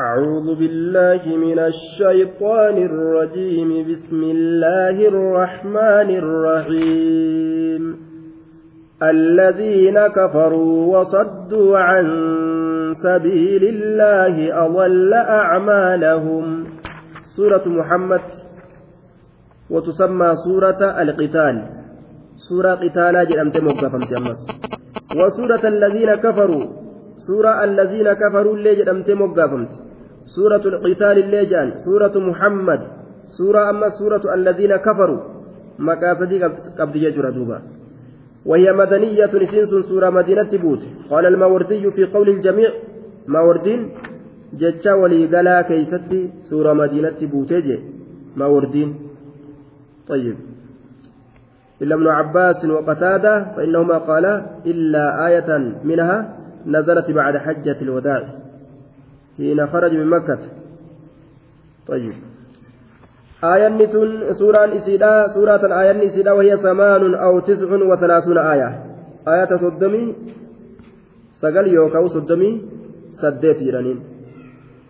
أعوذ بالله من الشيطان الرجيم. بسم الله الرحمن الرحيم. الذين كفروا وصدوا عن سبيل الله أضل أعمالهم. سورة محمد وتسمى سورة القتال. سورة قتال جرمت مقفمت أمس وسورة الذين كفروا سورة الذين كفروا اللي جرمت مقفمت سورة القتال اللي جان سورة محمد سورة أما سورة الذين كفروا. مقاصدي قبل يجرى دوبا. وهي مدنية نسنس سورة مدينة بوت قال الماوردي في قول الجميع ماوردين جتشا ولي قلا كيستي سورة مدينة بوتيجي ماوردين طيب. إلا ابن عباس وقتادة فإنهما قالا إلا آية منها نزلت بعد حجة الوداع. حين خرج من مكة. طيب. آية نتون سورة إسيدا سورة آية إسيدا وهي ثمان أو تسع وثلاثون آية. آية صدمي سقل يوكاو صدمي سديت يرانين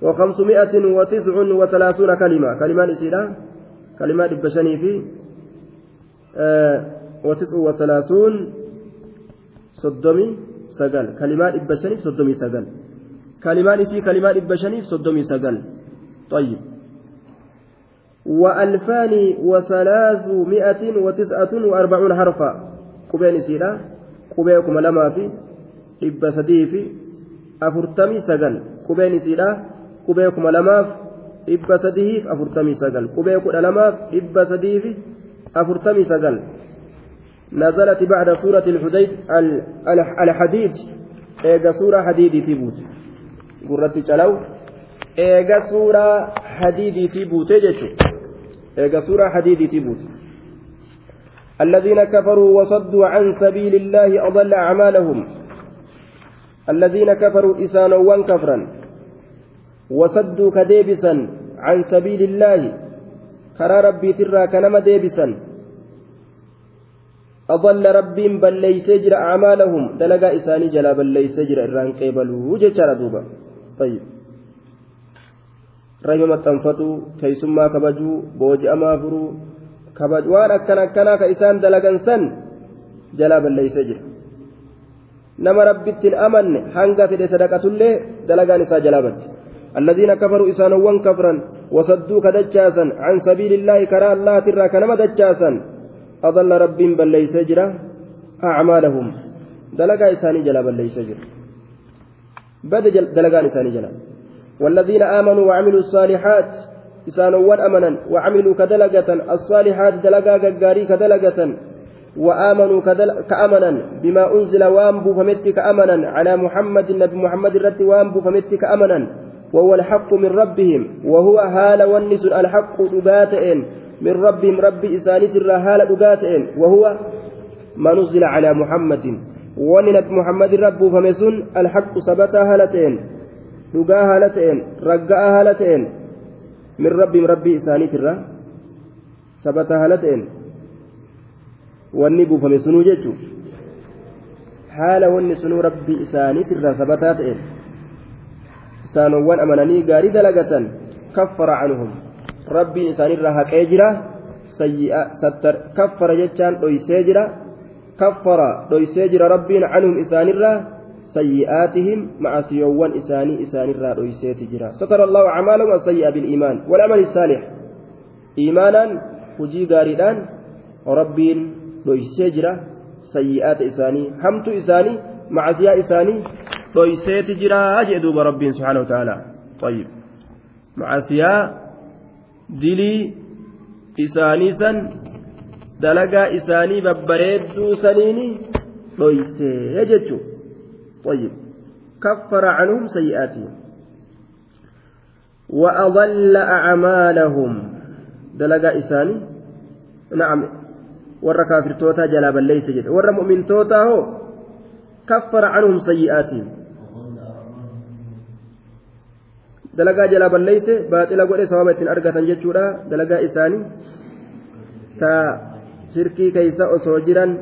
وخمسمائة وتسع وثلاثون كلمة. كلمة إسيدا كلمة بشني في آه وتسع وثلاثون صدمي سقل كلمات إبشني صدمي سقل كلمات إسي كلمات إبشني صدمي سقل طيب. وألفان وثلاثمائة وتسعة وأربعون حرفا. قبين سيرا قبيكم لما في. إبا سديفي أفرتمي سقل قبين سيرا قبيكم لما في. dhibba sadiif afurtamii sagal qubee kudha lamaaf dhibba sadiif afurtamii sagal نزلت بعد سورة الحديد الحديد. إيجا سورة حديد تبوت قررت تلو إيجا سورة حديد تبوت جشو إيجا سورة حديد تبوت الذين كفروا وصدوا عن سبيل الله أضل أعمالهم الذين كفروا إسانا وانكفرا وصدوا كديبسا عن سبيل الله كرى ربي ترى كنما ديبسا أضل ربي بل ليس جرى أعمالهم دلقا إساني جلا بل ليس إران قيبلوا جتشار دوبا طيب رحمة تنفتو كيسما كبجو بوج أما فرو كبج وان أكنا أكنا كإسان دلقا سن جلا بل ليس جرى نما ربي الأمن حنقا في صدقة الله دلقا نسا جلابت الذين كفروا إسانوان كفرا وصدوك دجاسا عن سبيل الله كرا الله ترى كنما دجاسا أضل رب بل ليس جرا أعمالهم دلقا إساني جلا بل ليس جرا بد دلقا إساني جلا والذين آمنوا وعملوا الصالحات إسانوان أمنا وعملوا كدلقة الصالحات دلقا قاري كدلقة وآمنوا كأمنا بما أنزل وأنبو فمت كأمنا على محمد النبي محمد الرد وأنبو فمت كأمنا وهو الحق من ربهم وهو هال والنس الحق دقاتئن من ربهم ربي إسانيت الرهال دقاتئن وهو ما نزل على محمد وننت محمد رب فمسن الحق ثبتا هالتين دقا هالتين رقا هالتين من ربهم ربي إسانيت الره ثبتا هالتين wanni buufame sunuu jechuun haala wanni sunuu rabbi isaaniit irraa sabataa ta'een isaanowwan amananii gaarii dalagatan kaffara canhum rabbiin isaanirraa haqee jira kaffara jechaan dhoysee jira jira rabbiin canhum isaanirraa sayyi'aatihim macasiyoowwan isaanii isaanirraa dhoyseeti jira satara allahu acmaalahum asayyi'a biliimaan walamal saalix iimaanaan hujii gaariidhaan rabbiin dhoysee jira sayyi'aata isaanii hamtu isaanii macasiyaa isaanii dhoyseeti jira jee duuba rabbiin subhaanahu wataaalaa طيب macasiyaa dilii isaanii san dalagaa isaanii babbareedduu saniini dhoysee jechuu طيب كفر عنهم سيئاتهم وأضل أعمالهم دلقا إساني نعم warra kaafirtootaa jalaa balleeyse jedhe warra mu'mintootaa hoo kaffara canhum sayyi'aatihim dalagaa jalaa balleeyse baaxila godhe sababa ittiin argatan jechuudha dalagaa isaanii ta shirkii keeysa osoo jiran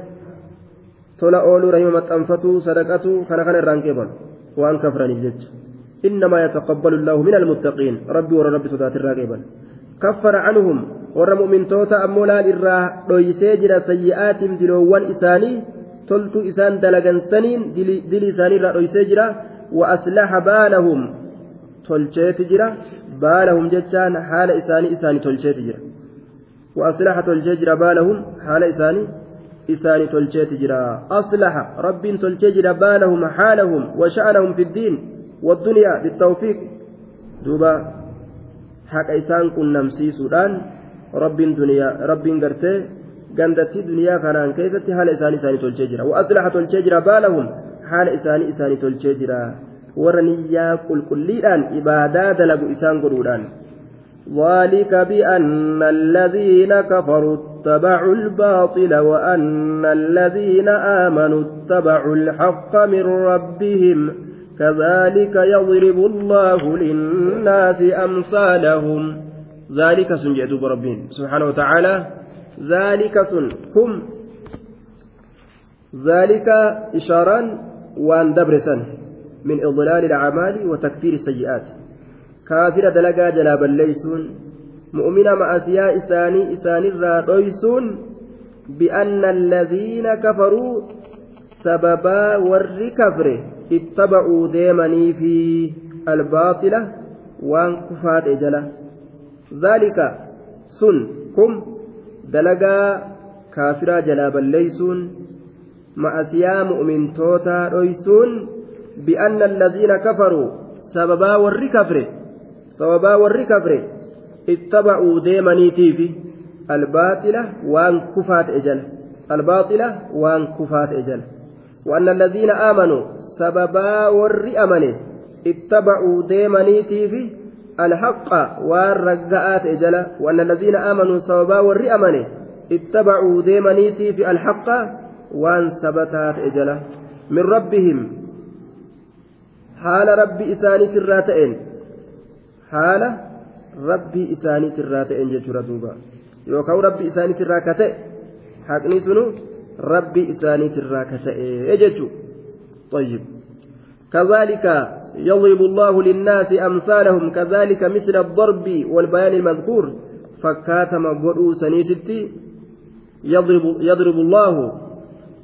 tola ooluu rahima maxxanfatuu sadaqatuu kana kana irraan qeebalu waan kafraniif jecha. إنما يتقبل الله من المتقين ربي ورا ربي صدات الراقبا كفر عنهم ورا مؤمن توتا أمولا للرا رويسي جرا سيئات دلوان إساني تلت إسان دلقا سنين دل إساني رويسي جرا وأصلح بالهم تلشيت جرا بالهم جتان حال إساني إساني تلشيت جرا وأصلح تلشيت جرا بالهم حال إساني إساني تلشيت جرا أصلح رب جرا بالهم حالهم وشأنهم في الدين والدنيا بالتوفيق دوبا حق إسان كن نمسيسودان رب دنيا رب قرتي gandatti duniyaa kanaan keessatti haala isaanii isaanii tolchee jira wa'aslaha tolchee jira baalahum haala isaanii isaanii tolchee jira warra niyyaa qulqulliidhaan ibaadaa dalagu isaan godhuudhaan ذلك بأن الذين كفروا اتبعوا الباطل وأن الذين آمنوا اتبعوا الحق من ربهم كذلك يضرب الله للناس أمثالهم. ذلك سنجد بربين سبحانه وتعالى ذلك سن. هم. ذلك إشارا وأن من إضلال الأعمال وتكفير السيئات. كافر دلقا جلاب الليسون مؤمن مع أسياء إساني إساني الرادويسون بأن الذين كفروا سببا ور كفره اتبعوا ديمني في الباطلة وان كفات إجلة ذلك سن كم دلقا كافرا جلابا ليسون مع سيا مؤمن توتا رويسون بأن الذين كفروا سببا سببا ور كفره اتبعوا ديمني في الباطلة وان كفات إجل الباطلة وان كفات إجل وأن الذين آمنوا sababaa warri amane ittabacuu deemaniitiifi alhaqa waan ragga'aa ta'e jala waan alladhiina aamanuu sababaa warri amane ittabacuu deemaniitiifi alhaqa waan sabataa ta'e jala min rabbihim haala rabbi isaaniitirraa ta'een haala rabbii isaaniitirraa ta'een jechuudha duuba yookaan rabbi isaaniitirraa ka ta'e haqni sunu rabbi isaaniitirraa ka ta'e jechuudha. طيب كذلك يضرب الله للناس أمثالهم كذلك مثل الضرب والبيان المذكور فكاتم قرؤ سنيتتي يضرب, يضرب الله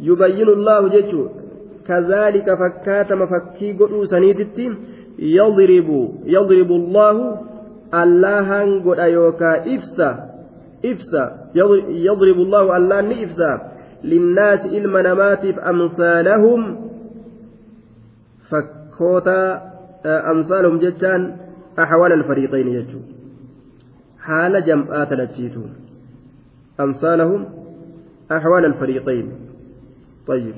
يبين الله جيشه كذلك فكاتم فكي قرؤ سنيتتي يضرب يضرب الله الله قد أيوكا إفسا إفسا. يضرب الله الله إفسا. للناس نماتف أمثالهم. fakkoota amsaalum jechaan axwaal alfariiqayni jechuu haala jam'aa talachiitu amsaalahum axwaal alfariiqayn طيب.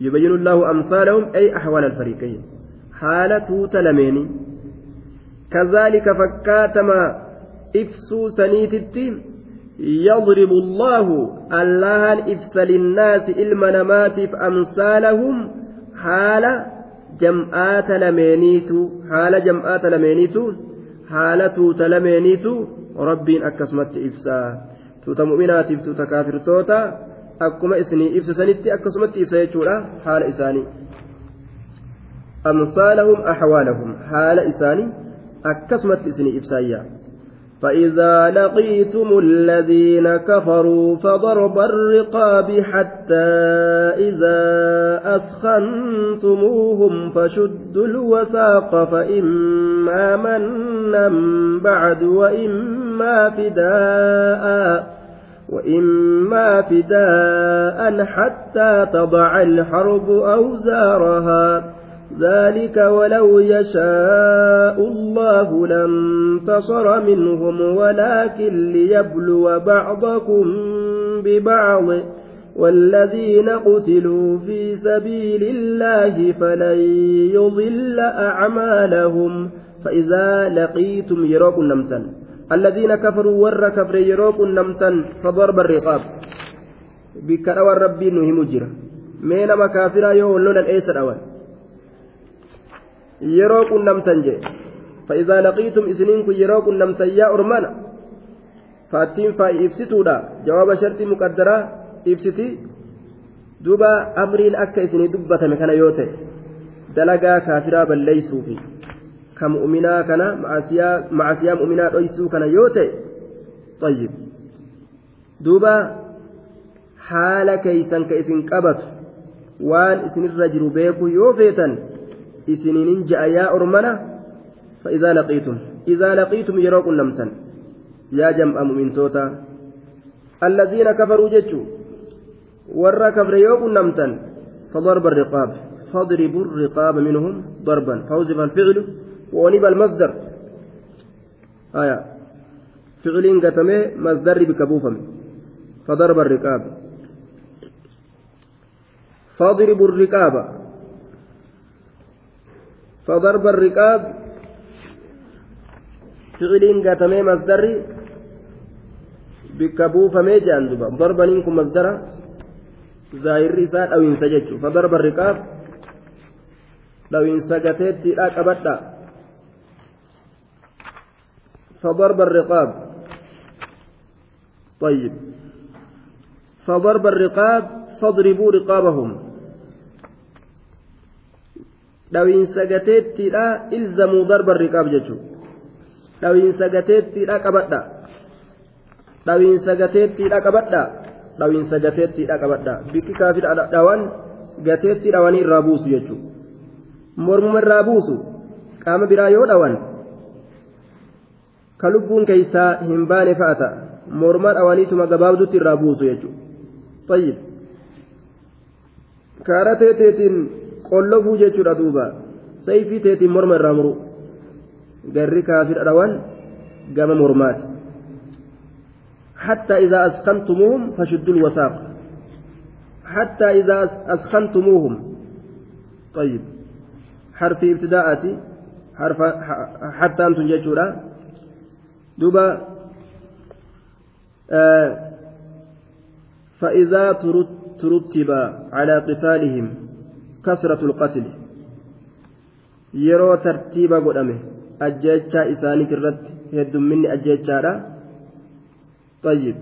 يبين الله أمثالهم أي أحوال الفريقين. حالة تلميني كذلك فكاتما إفسو سنيت التين يضرب الله الله إفس للناس المنامات أمثالهم حال jam'aata lameeniitu haala jam'aata lameeniitu haala tuuta lameeniitu rabbiin akkasumatti ibsaa tuuta mu'minaatiif tuuta kaafirtoota akkuma isinii ibsisanitti akkasumatti ibsa jechuudha haala isaanii amsaalahum axwaalahum haala isaanii akkasumatti isinii ibsaayyaa فإذا لقيتم الذين كفروا فضرب الرقاب حتى إذا أثخنتموهم فشدوا الوثاق فإما منا بعد وإما فداء وإما فداء حتى تضع الحرب أوزارها. ذلك ولو يشاء الله لانتصر منهم ولكن ليبلو بعضكم ببعض. والذين قتلوا في سبيل الله فلن يضل أعمالهم. فإذا لقيتم يروك نمتا. الذين كفروا ور كفر يروك نمتا فضرب الرقاب. بكرة ربي نهم جرا مين مكافرا يقول لنا الأيسر الأول yeroo qunnamtan jee فإذا لقيتم إسنين كن يروا قنمتن يا أرمانا فاتين فاي إفسitudha jawaaba shartii muqaddaraa ibsiti duba amriin akka isinii dubbatame kana yoo ta'e dalagaa kaafiraa balleeysuufi ka mu'minaa kana macasiyaa mu'minaa dhoysuu kana yoo ta'e طيب duuba haala keeysan ka isin qabatu waan isinirra jiru beeku isiniinin ja'a yaa ormana فإذا لقيتم إذا لقيتم يروكم نمسا يا جمع مؤمنتوتا الذين كفروا جتشوا ورا كفر نمسا فضرب الرقاب فاضربوا الرقاب منهم ضربا فوزف الفعل ونب المصدر آية فعل قتمه مصدر بكبوفم فضرب الرقاب فاضربوا الرقاب فضرب الرقاب. فعل قتمه مصدر بكبوفمه جان دوبا. ضربا منكم مصدر ظاهر رسال أو ينسجج فضرب الرقاب. لو انسجتت لا قبضا فضرب الرقاب. طيب. فضرب الرقاب. فاضربوا رقابهم. الرقاب ججو لو انسجتت لا قبضا لو انسجتت لا قبضا لو انسجتت لا قبضا بك كافر على دوان gateetti dhawanii irraa buusu jechuudha mormuma irraa buusu qaama biraa yoo dhawan ka lubbuun keeysaa hin baane fa'a ta'a dhawaniituma gabaabdutti irraa buusu jechuudha tayyib kaara teeteetiin qollofuu jechuudha duuba. Sayfii teetiin morma irraa muru. Garri kaafira dhawan gama mormaati. حتى إذا أسخنتموهم فشدوا الوثاق حتى إذا أسخنتموهم طيب حرف ابتداءتي حرف حتى أنتم جيتشورا دوبا آه فإذا ترتب على قتالهم كسرة القتل yeroo tartiiba godhame ajjechaa isaaniit irratti heddumminni ajjechaadha طيب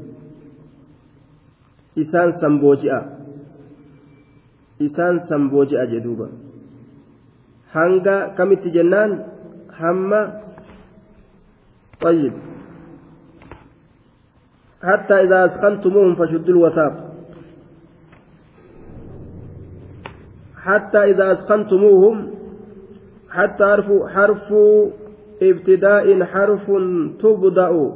isaan sambooji'a isaan sambooji'a jedhuuba hanga kamitti jennaan hamma طيب حتى إذا أسخنتموهم فشدوا الوثاق حتى إذا أسخنتموهم حتى حرف حرف ابتداء حرف تبدأ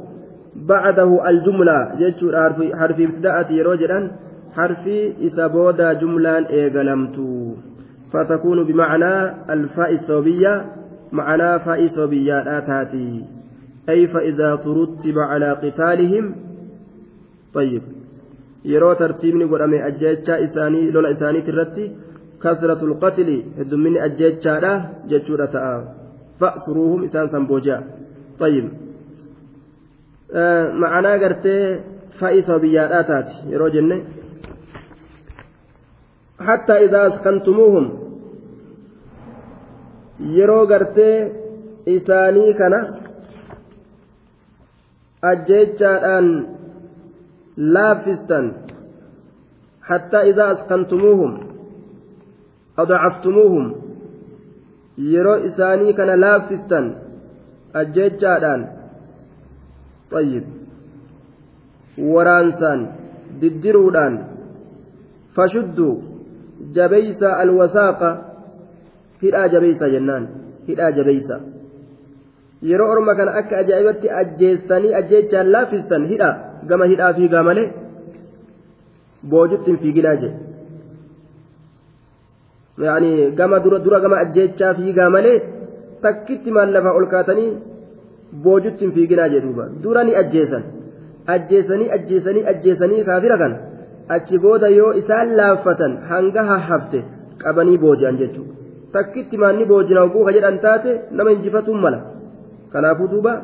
بعده الجملة. جدّ حرف حرف ابتداء يروجرا حرف إسابودا جملة إيغلمتو. فتكون بمعنى الفاء الثوبية معنى فاء ثوبية آتاتي أي فإذا ترتب على قتالهم؟ طيب. ترتيبني قدامي أجيتشا إساني لولا إساني ترتي كثرة القتل هدمني أجيتشا لا جتشورة تآ فأسروهم إسان سنبوجا. طيب. آه معنى قرتي ثوبية آتاتي يرو جنة. حتى إذا أسخنتموهم yeroo gartee isaanii kana ajjeechaadhaan laaffistan hattaa idaa askantumuuhum adacaftumuuhum yeroo isaanii kana laaffistan ajjeechaadhaan طيب diddiruudhaan fashudduu jabeeysa alwasaaqa hidhaa jabeeysa jennaan hidhaa jabeeysa yeroo orma kana akka ajaa'ibatti ajjeessanii ajjeechaan laaffistan hidha gama hidhaa fiigaa malee boojutti hin fiiginaa jedhe yaani gama dura dura gama ajjeechaa fiigaa malee takkitti maallafaa ol kaatanii boojutti hin fiiginaa jedhuuba dura ni ajjeesan ajjeesanii ajjeesanii ajjeesanii kaafira kan achi booda yoo isaan laaffatan hanga hahafte qabanii booji'an jechuudha takkitti maanni boojina oguu ka jedhan taate nama injifatuun mala kanaafuu duuba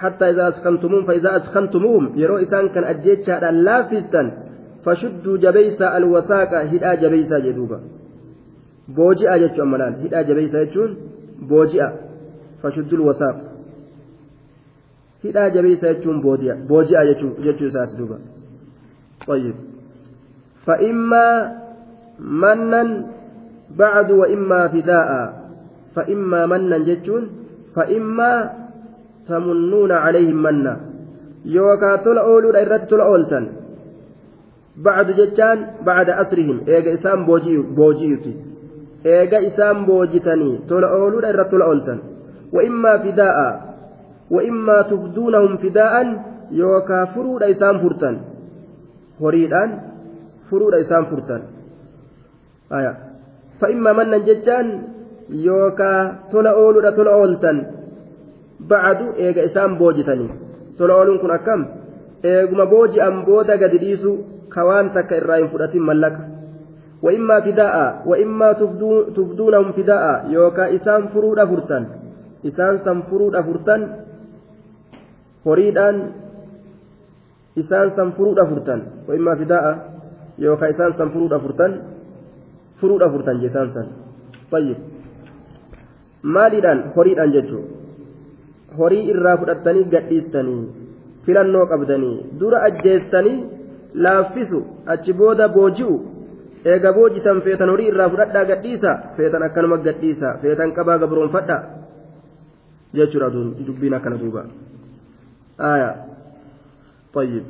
حتى إذا أسخنتموهم فإذا أسخنتموهم يرو إسان كان أجيتشا لافستا فشدوا جبيسا الوثاق هدا جبيسا جدوبا جتشو أمالان هدا جبيسا جتشون بوجئا فشدوا الوثاق هدا جبيسا جتشون بوجئا بوجئا جتشو ساس دوبا طيب فإما منا بعد وإما فداء فإما منا جتشون فإما تمنون عليهم منا يوكا تلا أولو إرت تلا أولتن بعد جتان بعد أسرهم إيجا إسام بوجي إيجا إسام بوجتني تلا أولو إرت تلا أولتن وإما فداء وإما تبدونهم فداء يوكا فرود إسام فرتن horiidhaan furuudha isaan furtan fa'immaa mannan jechaan yookaa tola ooluudha tola ooltan bacadu eega isaan boojitanii tola ooluun kun akkam eeguma booji'an booda gadi dhiisu ka waan takka irraa hin fudhatin mallaqa wa'immaa fidaa'a wa'immaa tubduunahum fidaa'a yookaa isaan furuudha furtan isaan san furuudha furtan horiidhaan isaan san furuudha furtan wa'immaa fidaa'a yookaan isaan san furuudha furtan furuudha furtan jeesaan san tayyib maaliidhaan horiidhaan jechuun horii irraa fudhattanii gadhiistanii filannoo qabdanii dura ajjeestanii laaffisu achi booda booji'u eega boojitan feetan horii irraa fudhadhaa gadhiisa feetan akkanuma gadhiisa feetan qabaa gabroonfadha jechuudha dubbiin akkana duuba aayaa. طيب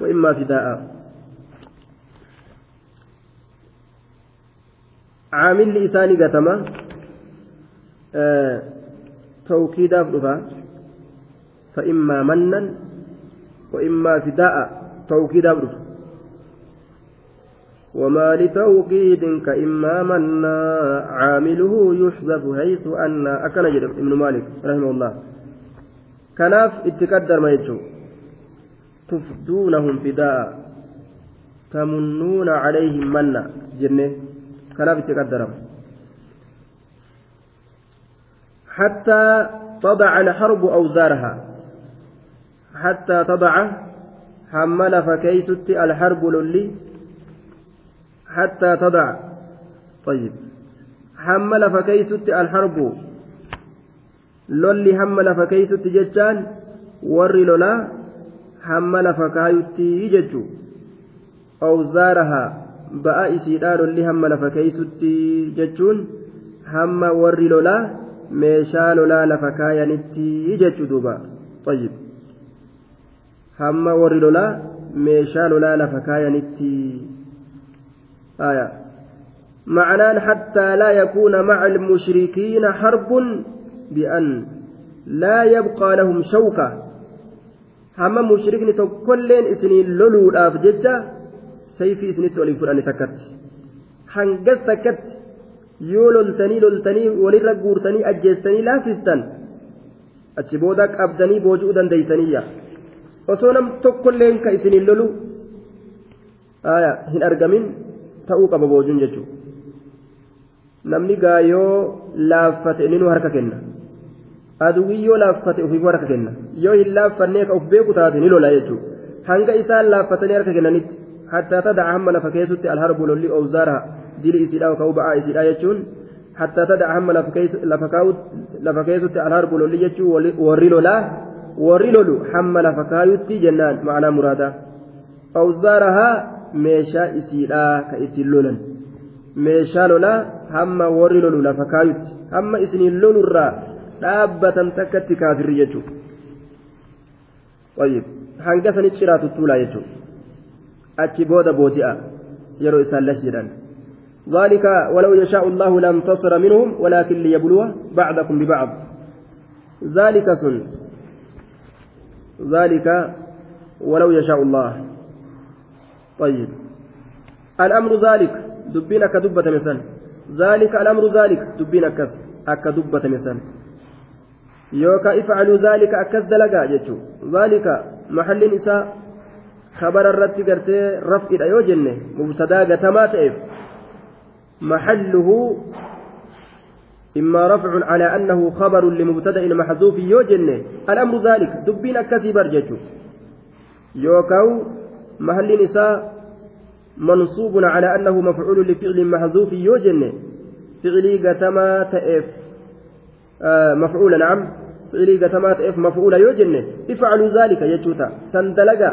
وإما فداء عامل لإساني قتمة آه توكيدا فلفا فإما منا وإما فداء توكيدا فلفا وما لتوكيد كإما منا عامله يحذف حيث أن أكن ابن مالك رحمه الله. كناف اتقدر ما يجو. تفدونهم فداء. تمنون عليهم منا. جنة. كناف اتقدر حتى تضع الحرب أوزارها. حتى تضع حمل فكيست الحرب للي حتى تضع طيب حمل فكيست الحرب lolli hamma lafa keeysutti jechaan warri lolaa hamma lafa kaayutti jechu awzaarahaa ba'a isiidhaa lolli hamma lafa keeysutti jechuun hamma warri lolaa meeshaa lolaa lafa kaayanitti jechu duuba طيب hamma warri lolaa meeshaa lolaa lafa kaayanitti آية معناه حتى لا يكون مع المشركين حرب بأن لا يبقى لهم شوكة هما مشركني تكلين إسنين لولو ججة سيفي إسنين ولين فراني تكت حنقل تكت yoo loltanii loltanii walirra guurtanii ajjeestanii laafistan achi booda qabdanii booji'uu dandeeysaniyya osoo nam tokkolleen ka isiniin lolu hin argamin ta'uu qaba boojuun jechuudha namni gaayoo laaffate inni harka kenna aduwwi yoo laaffate ofiifuu harka kenna yoo hin laaffannee ka of beeku taate ni lola jechuudha hanga isaan laaffatanii harka kennanitti hattaa tadaca hamma lafa keessutti alharbu lolli owzaara dili isiidha yookaan ba'aa isiidha jechuun hattaa tadaca hamma lafa keessutti alharbu lolli jechuun warri lolaa warri lolu hamma lafa kaayutti jennaan ma'anaa muraadaa owzaarahaa meeshaa isiidhaa ka ittiin lolan meeshaa lolaa hamma warri lolu lafa kaayutti hamma isiniin lolurraa dhaabbatan takkatti kaafirri jechuudha. طيب hanga sanitti ciraatu tuulaa jechuudha achi booda booji'a yeroo isaan las jedhan ذلك ولو يشاء الله لانتصر منهم ولكن ليبلو بعضكم ببعض ذلك سن ذلك ولو يشاء الله طيب. الأمر ذلك دبينك دبة مثلا ذلك الأمر ذلك دبينك أك دبة مثلا يوكا افعلوا ذلك أكس دلقا جتشو ذلك محل نساء خبر الرد قرتي رفع أيو جنة مبتدا قتما تئف محله إما رفع على أنه خبر لمبتدأ محذوف يو جنة الأمر ذلك دبين أكسي برجتشو يوكاو محل نساء منصوب على أنه مفعول لفعل محذوف يو جنة فعلي قتما تئف آه مفعول نعم. فعلي قتمات اف مفعول يو جنة افعلوا ذلك يجوتا. سندلقا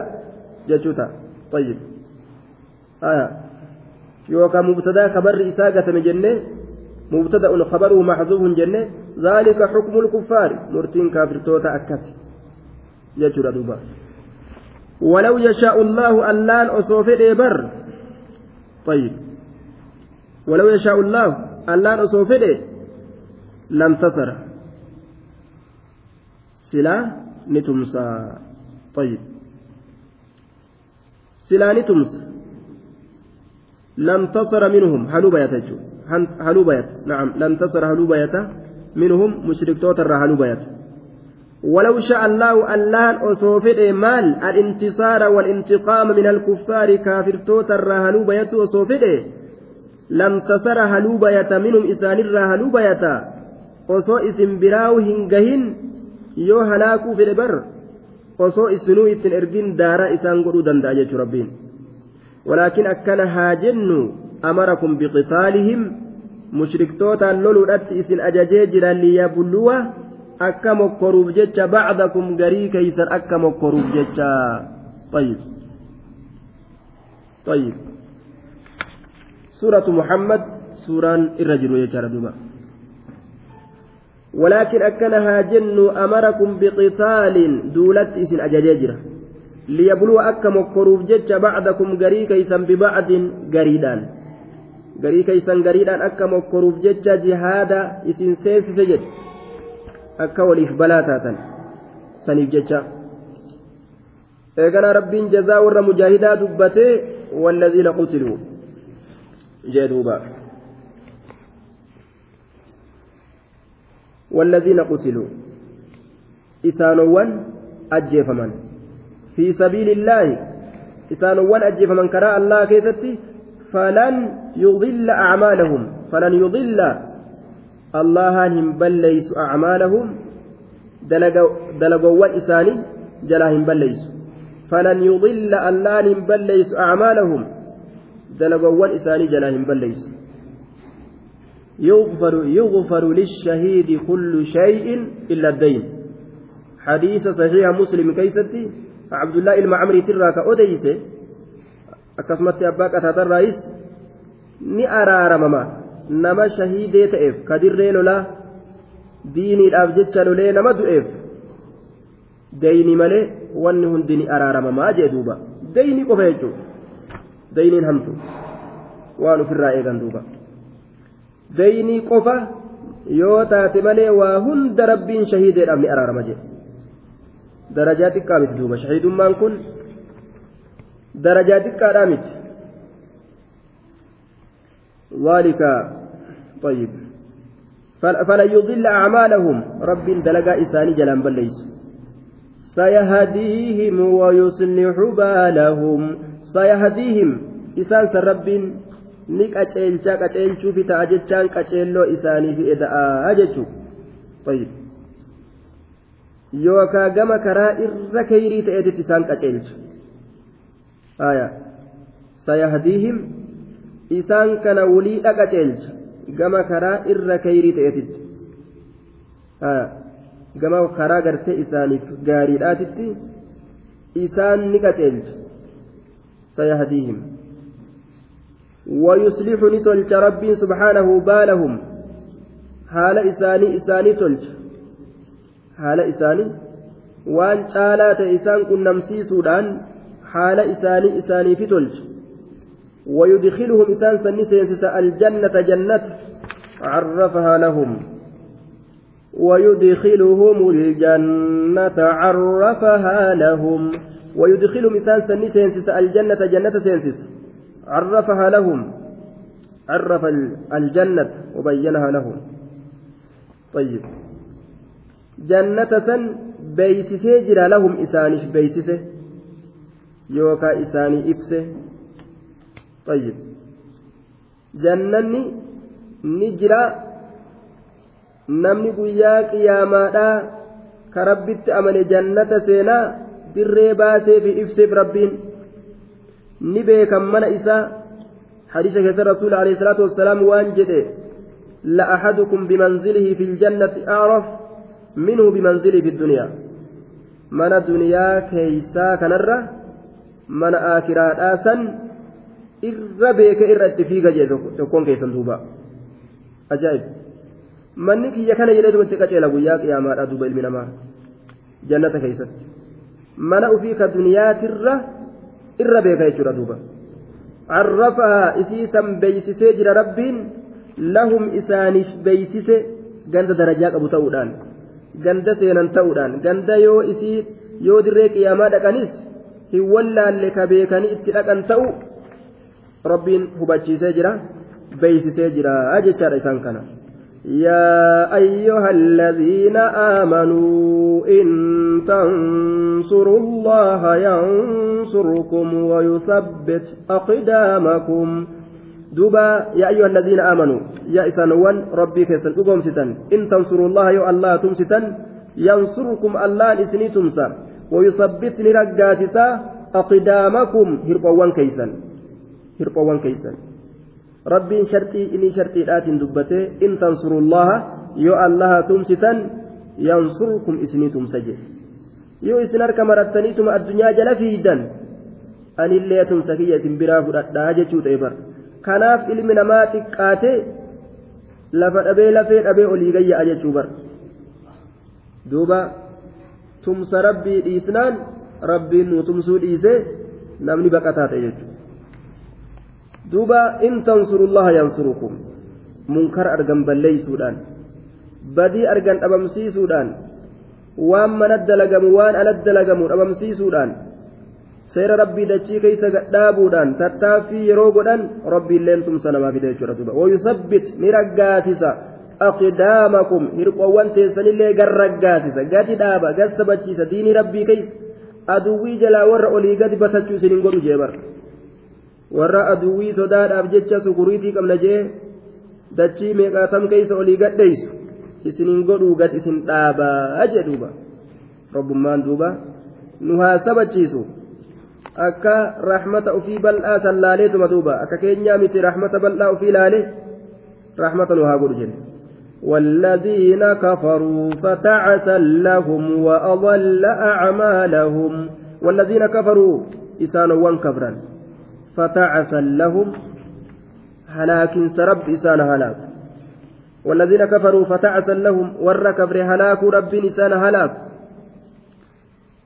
يجوتا. طيب. آية يوكا مبتدا خبر إساءة جنة مبتدأ خبره محذوف جنة ذلك حكم الكفار. مرتين كافر توتا أكس يجر دوبا. ولو يشاء الله اللان أصوفي بر طيب. ولو يشاء الله اللان أصوفي لم تصر. سلا نتمسى. طيب. سلا نتمسى. لم تصر منهم. هلو بيت هلو بيت نعم. لم تصر هلو بيت منهم مشرك توتر هلو بيت ولو شاء الله اللان أصوفد مال الانتصار والانتقام من الكفار كافر توتر هلو بيت أصوفد لم تصر هلو بيت منهم إسان هلو بيت osoo isin biraawu hin gahin yoo halaakuu fedhe bar osoo isinuu ittin ergin daaraa isaan godhuu danda'a jechuu rabbiin walaakin akkana haa jennu amarakum biqisaalihim mushriktootaan loluudhatti isin ajajee jira liyabluwa akka mokkoruuf jecha bacdakum garii keeysan akka mokkoruuf jecha طيب. طيب. سورة محمد سورة الرجل يجار دوبا. ولكن أكنها جن أمركم بقتال دولت إسن أجاجيجرة ليبلو أكا مكروف جج بعدكم غري كيسا ببعد غريدان. غري كيسا غريدان أكا مكروف جج جهادا إسن سيس سجد. أكا وليف بلاتاتا سنيف ججا إيقنا ربين جزاء ور مجاهدا دبته والذين قتلوا جدوبا والذين قتلوا إسانوان أجيفمن في سبيل الله إسانوان أجيفمن كراء الله كيستي فلن يضل أعمالهم فلن يضل الله هم بليس أعمالهم دلقوا إساني جلاهم بليس فلن يضل الله هم بليس أعمالهم دلقوا إساني جلاهم بليس يغفر يغفر للشهيد كل شيء إلا الدين حديث صحيح مسلم كيستي عبد الله المعمري تراك أديس akkasumatti abbaa qataata irraayis ni araaramamaa nama shahiidee ta'eef kadirree lolaa diiniidhaaf jecha lolee nama du'eef dayni malee wanni hundi ni araaramamaa jee duuba dayni qofa jechuudha dayniin hamtu waan ofirraa eegan duuba. daynii qofa yoo taate malee waa hunda rabbiin shahiideedhaaf ni araarama jedhe darajaa xiqqaa miti duuba shahiidummaan kun darajaa xiqqaadhaa miti ذلك طيب فلا يضل أعمالهم رب دلقا إساني جلان بليس سيهديهم ويصلح بالهم سيهديهم إسان رب ni qaceelchaa qaceelchuu fi ta'a jechaan qaceelloo isaanii fi eda'aa jechuu yookaan gama karaa irra kayrii ta'eetitti isaan qaceelcha sayahdiihim isaan kana qaceelcha gama karaa irra kayrii ta'eetitti gama karaa gartee isaaniif gaariidhaatitti isaan ni qaceelcha. Sayahdiihim. ويصلح نتلج ربي سبحانه بالهم حال إساني إساني تلج حال إساني وان شالات إسان كن نمسي سودان حال إساني إساني في تلج ويدخلهم إسان سنسينسس الجنة جنة عرفها لهم ويدخلهم الجنة عرفها لهم ويدخلهم إسان سنسينسس الجنة جنة سينسس عرفها لهم عرف الجنة وبينها لهم. طيب. جنة سن بيتسي جرى لهم إسانش بيتسه يوكا إساني إبسه. طيب. جنني نجرى namni guyyaa qiyaamaadhaa ka rabbitti amane jannata seenaa dirree baasee fi ibseef rabbiin ni beekan mana isaa حديث كيس الرسول عليه الصلاة والسلام وانجد لأحدكم بمنزله في الجنة أعرف منه بمنزله في الدنيا من الدنيا كيسا كنرة من آسن irra beeka irra itti fiiga jee tokkoon keessan duuba ajaa'ib manni kiyya kana jedhee tumatti qaceela guyyaa qiyaamaadha duuba ilmi namaa jannata keessatti. Mana ufii ka duniyaatirra irra beeka jechuudha duuba. Carrafahaa isii san beeysisee jira rabbiin lahum isaaniif beeysise ganda darajaa qabu ta'uudhaan ganda seenan ta'uudhaan ganda yoo isii yoo dirree qiyaamaa dhaqanis hin wallaalle ka beekanii itti dhaqan ta'u rabbiin hubachiisee jira beeysisee jira jechaadha isaan kana. يا أيها الذين آمنوا إن تنصروا الله ينصركم ويثبت أقدامكم دوبا يا أيها الذين آمنوا يا إسانوان ربي كيسن أقوم ستن إن تنصروا الله يا الله تمستا ينصركم الله إسني تمسا ويثبت نرقاتسا أقدامكم هربوان كيسن هربوان كيسن rabbiin shartii inni shartiidhaatiin dubbate in tansurullaha yoo allaha tumsitan yansurkum isinii tumsa jedhe. Yoo isin harka marattaniituma addunyaa jala fiidan anillee tumsa kiyya isin biraa fudhadhaa jechuu ta'e bar kanaaf ilmi namaa xiqqaate lafa dhabee lafee dhabee olii gayya'a jechuu bar duuba tumsa rabbii dhiisnaan rabbiin nu tumsuu dhiise namni baqataa ta'e jechuudha. Duuba in tansurullaha yansurukum munkar argan balleeysuudhaan badii argan dhabamsiisuudhaan waan mana dalagamu waan ala dalagamu dhabamsiisuudhaan seera rabbii dachii keeysa gadhaabuudhaan tattaaffii yeroo godhan rabbiilleen tumsa namaa fida jechuudha duuba wayusabbit ni raggaasisa aqdaamakum hirqoowwan teessanillee gar raggaasisa gadi dhaaba gad sabachiisa diinii rabbii keeysa aduwwii jalaa warra olii gadi basachuu isin warra aduwwii sodaadhaaf jecha sukuriitii qabna jee dachii meeqaatam keeysa olii gadheeysu isinin godhuu gad isin dhaabaa jedhuuba robbummaan duuba nu haa sabachiisu akka rahmata ufii bal'aa san laaleetuma duuba akka keenyaa miti rahmata bal'aa ufii laale rahmata nu haa godhu jenne والذين كفروا فتعسا لهم وأضل أعمالهم والذين كفروا إسانوا كفرا فتعسا لهم هلاك سرب إسان هلاك. والذين كفروا فتعسا لهم ور كفر هلاك رب إسان هلاك.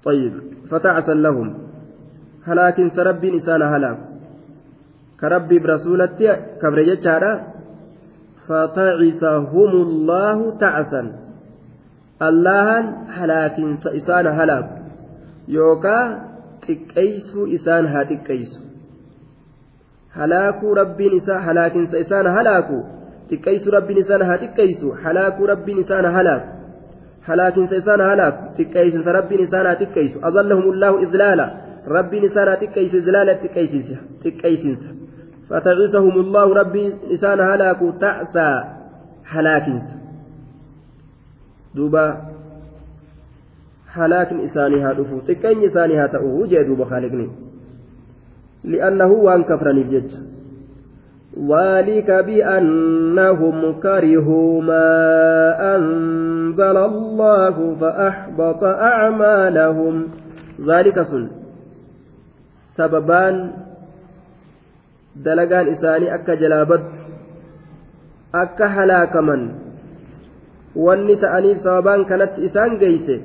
طيب فتعسا لهم هلاك سرب إسان هلاك. كرب برسولتي كفر يجارا فتعسهم الله تعسا. الله هلاك إسان هلاك. يوكا xiqqeeysuu isaan haa halaakuu rabbiin isaa halaakinsa isaan halaaku xiqqeeysu rabbiin isaan haa xiqqeeysu halaakuu rabbiin isaan halaaku halaakinsa isaan halaaku xiqqeeysinsa rabbiin isaan haa xiqqeeysu azallahumullahu izlaala rabbiin isaan haa xiqqeeysu izlaala xiqqeeysinsa فتعسهم الله ربي إسان هلاك تعسى هلاكنس دوبا هلاك إساني هادفو تكين إساني هاتأوه جاء دوبا خالقني لأنه وان كفرني بجج ذلك بأنهم كرهوا ما أنزل الله فأحبط أعمالهم ذلك سن سببان dalagaan isaanii akka jalaabatu akka halaakaman wanni ta'aniif sababaan kanatti isaan geeyse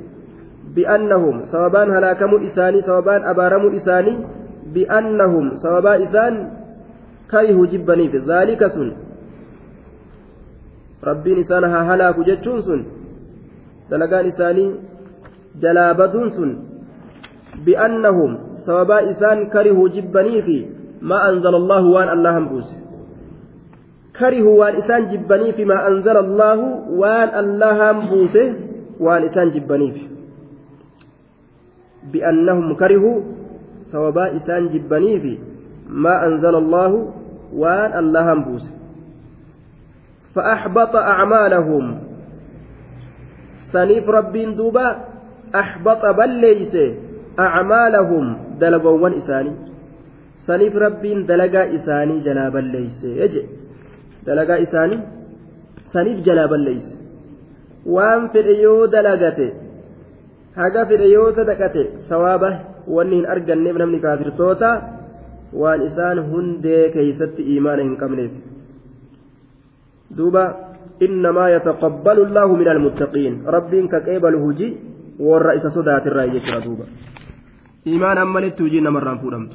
bi'annahum sababaan halaakamuu isaanii sababaan abaaramuu isaanii bi'annahum sababaa isaan karihuu jibbaniif zaalika sun rabbiin isaan haa halaaku jechuun sun dalagaan isaanii jalaabaduun sun bi'annahum sababaa isaan karihuu jibbaniifi ما أنزل الله وان الله بوس كرهوا وان إسان جبني فيما أنزل الله وان الله بوس وان إسان جبني في بأنهم كرهوا إسان جبني في ما أنزل الله وان الله بوس فأحبط أعمالهم سنيف ربين دوبا أحبط بل ليس أعمالهم دلبوان إساني rabbiin dalagaa isaanii jalaa balleeyse je dalagaa isaanii saniif jalaa balleeyse waan fedhe yoo dalagate haga fedhe yoo sadaqate sawaaba wanni hin arganneef namni kaafirtoota waan isaan hundee keeysatti iimaana hin qabneef duuba إنما يتقبل الله من المتقين رب كقبل هجي والرئيس صدات الرأي يجرى دوبا إيمان أمنت هجي نمران فورمت